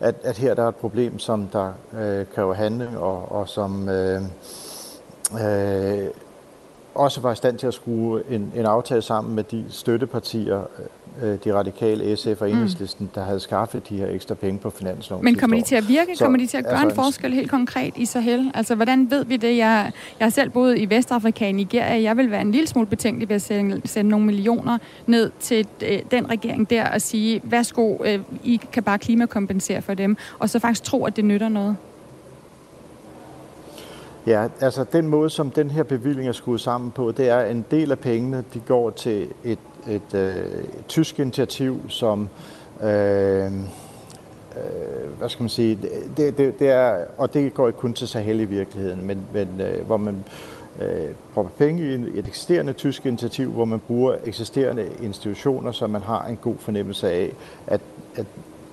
at, at her der er et problem, som der øh, kræver handling, og, og som øh, øh, også var i stand til at skrue en, en aftale sammen med de støttepartier, de radikale, SF og mm. Enhedslisten, mm. der havde skaffet de her ekstra penge på finansloven. Men kommer de til at virke? Så, kommer de til at gøre altså, en forskel helt konkret i Sahel? Altså, hvordan ved vi det? Jeg, jeg har selv boet i Vestafrika, i Nigeria. Jeg vil være en lille smule betænkelig ved at sende, sende nogle millioner ned til øh, den regering der og sige, værsgo, øh, I kan bare klimakompensere for dem, og så faktisk tro, at det nytter noget. Ja, altså den måde, som den her bevilling er skruet sammen på, det er, en del af pengene, de går til et, et, øh, et tysk initiativ, som, øh, øh, hvad skal man sige, det, det, det er, og det går ikke kun til Sahel i virkeligheden, men, men øh, hvor man øh, propper penge i et eksisterende tysk initiativ, hvor man bruger eksisterende institutioner, så man har en god fornemmelse af, at, at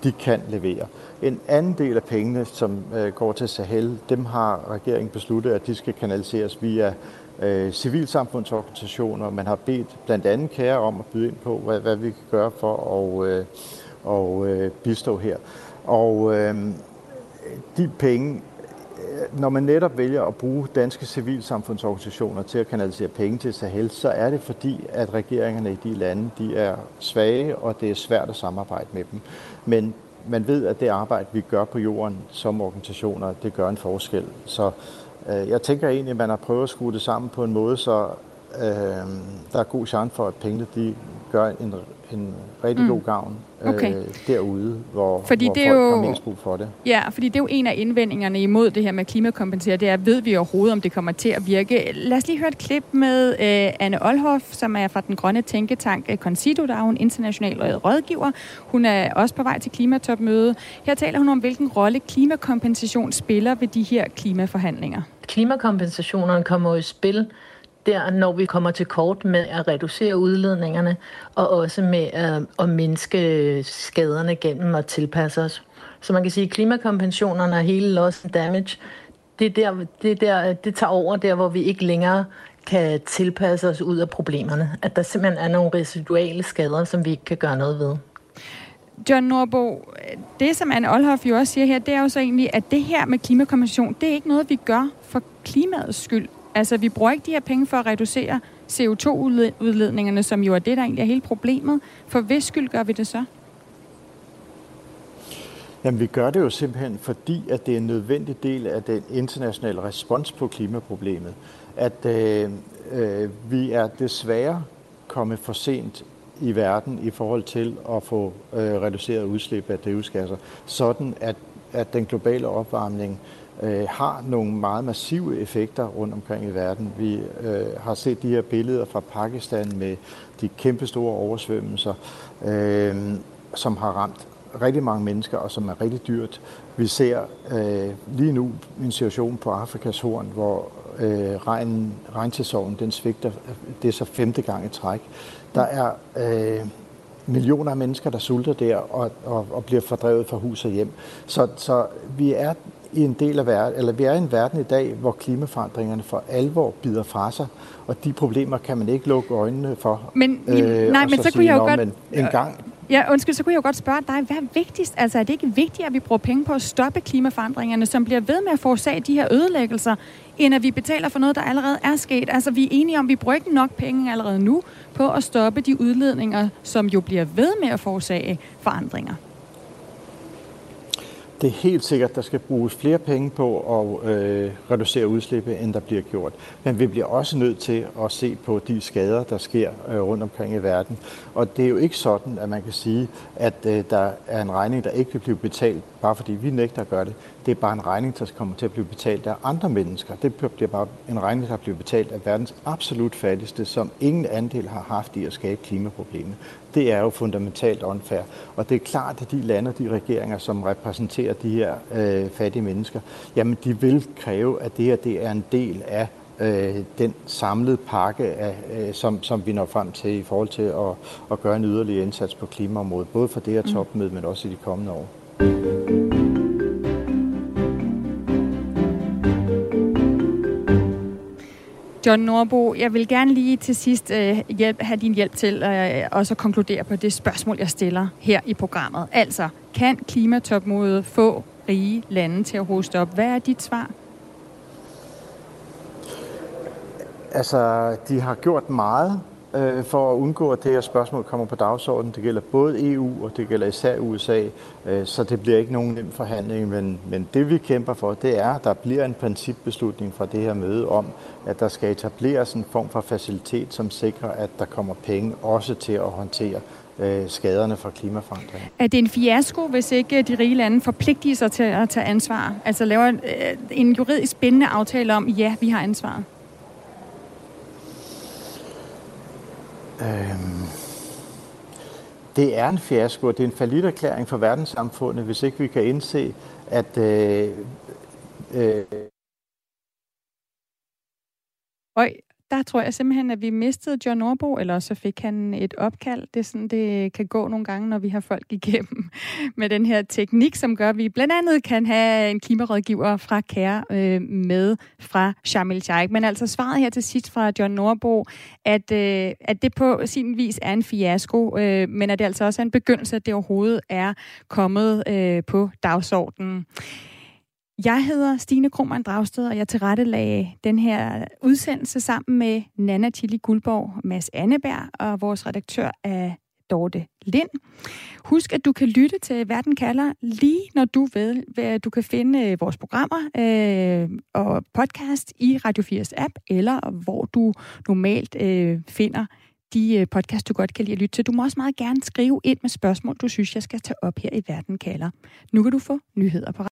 de kan levere. En anden del af pengene, som øh, går til Sahel, dem har regeringen besluttet, at de skal kanaliseres via øh, civilsamfundsorganisationer. Man har bedt blandt andet kære om at byde ind på, hvad, hvad vi kan gøre for at øh, og, øh, bistå her. Og øh, de penge, øh, når man netop vælger at bruge danske civilsamfundsorganisationer til at kanalisere penge til Sahel, så er det fordi, at regeringerne i de lande de er svage, og det er svært at samarbejde med dem. Men man ved, at det arbejde, vi gør på jorden som organisationer, det gør en forskel. Så jeg tænker egentlig, at man har prøvet at skrue det sammen på en måde, så øh, der er god chance for, at pengene de gør en, en rigtig mm. god gavn okay. øh, derude, hvor, fordi hvor det folk jo, har mest brug for det. Ja, fordi det er jo en af indvendingerne imod det her med klimakompensere, det er, ved vi overhovedet, om det kommer til at virke. Lad os lige høre et klip med øh, Anne Olhoff, som er fra den grønne tænketank øh, Concito, der er en international rådgiver. Hun er også på vej til klimatopmøde. Her taler hun om, hvilken rolle klimakompensation spiller ved de her klimaforhandlinger. Klimakompensationerne kommer i spil der, når vi kommer til kort med at reducere udledningerne, og også med at, at mindske skaderne gennem at tilpasse os. Så man kan sige, at klimakompensationerne og hele loss and damage, det, er der, det, er der, det tager over der, hvor vi ikke længere kan tilpasse os ud af problemerne. At der simpelthen er nogle residuale skader, som vi ikke kan gøre noget ved. John Norbo, det som Anne Olhoff jo også siger her, det er jo så egentlig, at det her med klimakommission, det er ikke noget, vi gør for klimaets skyld. Altså, vi bruger ikke de her penge for at reducere CO2-udledningerne, som jo er det, der egentlig er hele problemet. For hvis skyld gør vi det så? Jamen, vi gør det jo simpelthen, fordi at det er en nødvendig del af den internationale respons på klimaproblemet. At øh, øh, vi er desværre kommet for sent i verden i forhold til at få øh, reduceret udslip af drivhusgasser, sådan at, at den globale opvarmning øh, har nogle meget massive effekter rundt omkring i verden. Vi øh, har set de her billeder fra Pakistan med de kæmpe store oversvømmelser, øh, som har ramt rigtig mange mennesker, og som er rigtig dyrt. Vi ser øh, lige nu en situation på Afrikas horn, hvor øh, regnen, regnsæsonen den svigter. Øh, det er så femte gang i træk. Der er øh, millioner af mennesker, der sulter der og, og, og bliver fordrevet fra hus og hjem. Så, så vi er i en del af verden, eller vi er i en verden i dag, hvor klimaforandringerne for alvor bider fra sig, og de problemer kan man ikke lukke øjnene for. Men, øh, nej, men så, så kunne jeg jo godt... En gang, Ja, undskyld, så kunne jeg jo godt spørge dig, hvad er vigtigst? Altså, er det ikke vigtigt, at vi bruger penge på at stoppe klimaforandringerne, som bliver ved med at forårsage de her ødelæggelser, end at vi betaler for noget, der allerede er sket? Altså, vi er enige om, at vi bruger ikke nok penge allerede nu på at stoppe de udledninger, som jo bliver ved med at forårsage forandringer. Det er helt sikkert, at der skal bruges flere penge på at øh, reducere udslippet, end der bliver gjort. Men vi bliver også nødt til at se på de skader, der sker øh, rundt omkring i verden. Og det er jo ikke sådan, at man kan sige, at øh, der er en regning, der ikke vil blive betalt, bare fordi vi nægter at gøre det. Det er bare en regning, der kommer til at blive betalt af andre mennesker. Det bliver bare en regning, der bliver betalt af verdens absolut fattigste, som ingen andel har haft i at skabe klimaproblemet. Det er jo fundamentalt unfair. Og det er klart, at de lande og de regeringer, som repræsenterer de her øh, fattige mennesker, jamen de vil kræve, at det her det er en del af øh, den samlede pakke, af, øh, som, som vi når frem til i forhold til at, at gøre en yderligere indsats på klimaområdet, både for det her mm. topmøde, men også i de kommende år. John Norbo, jeg vil gerne lige til sidst øh, hjælp, have din hjælp til øh, også at konkludere på det spørgsmål, jeg stiller her i programmet. Altså, kan klimatopmødet få rige lande til at hoste op? Hvad er dit svar? Altså, de har gjort meget øh, for at undgå, at det her spørgsmål kommer på dagsordenen. Det gælder både EU, og det gælder især USA, øh, så det bliver ikke nogen nem forhandling. Men, men det vi kæmper for, det er, at der bliver en principbeslutning fra det her møde om, at der skal etableres en form for facilitet, som sikrer, at der kommer penge også til at håndtere øh, skaderne fra klimaforandringen. Er det en fiasko, hvis ikke de rige lande forpligter sig til at tage ansvar? Altså laver en, en juridisk bindende aftale om, ja, vi har ansvaret? Øhm, det er en fiasko, og det er en faliderklæring for verdenssamfundet, hvis ikke vi kan indse, at øh, øh, Øj, der tror jeg simpelthen, at vi mistede John Norbo, eller så fik han et opkald. Det er sådan, det kan gå nogle gange, når vi har folk igennem med den her teknik, som gør, at vi blandt andet kan have en klimarådgiver fra Kære øh, med fra Shamil el Sheikh. Men altså svaret her til sidst fra John Norbo, at, øh, at det på sin vis er en fiasko, øh, men at det altså også er en begyndelse, at det overhovedet er kommet øh, på dagsordenen. Jeg hedder Stine Krohmann Dragsted, og jeg tilrettelagde den her udsendelse sammen med Nana Tilly Guldborg, Mads Anneberg og vores redaktør af Dorte Lind. Husk, at du kan lytte til Verden kalder lige når du ved. Du kan finde øh, vores programmer øh, og podcast i Radio 4's app, eller hvor du normalt øh, finder de øh, podcast, du godt kan lide at lytte til. Du må også meget gerne skrive ind med spørgsmål, du synes, jeg skal tage op her i Verden kalder. Nu kan du få nyheder på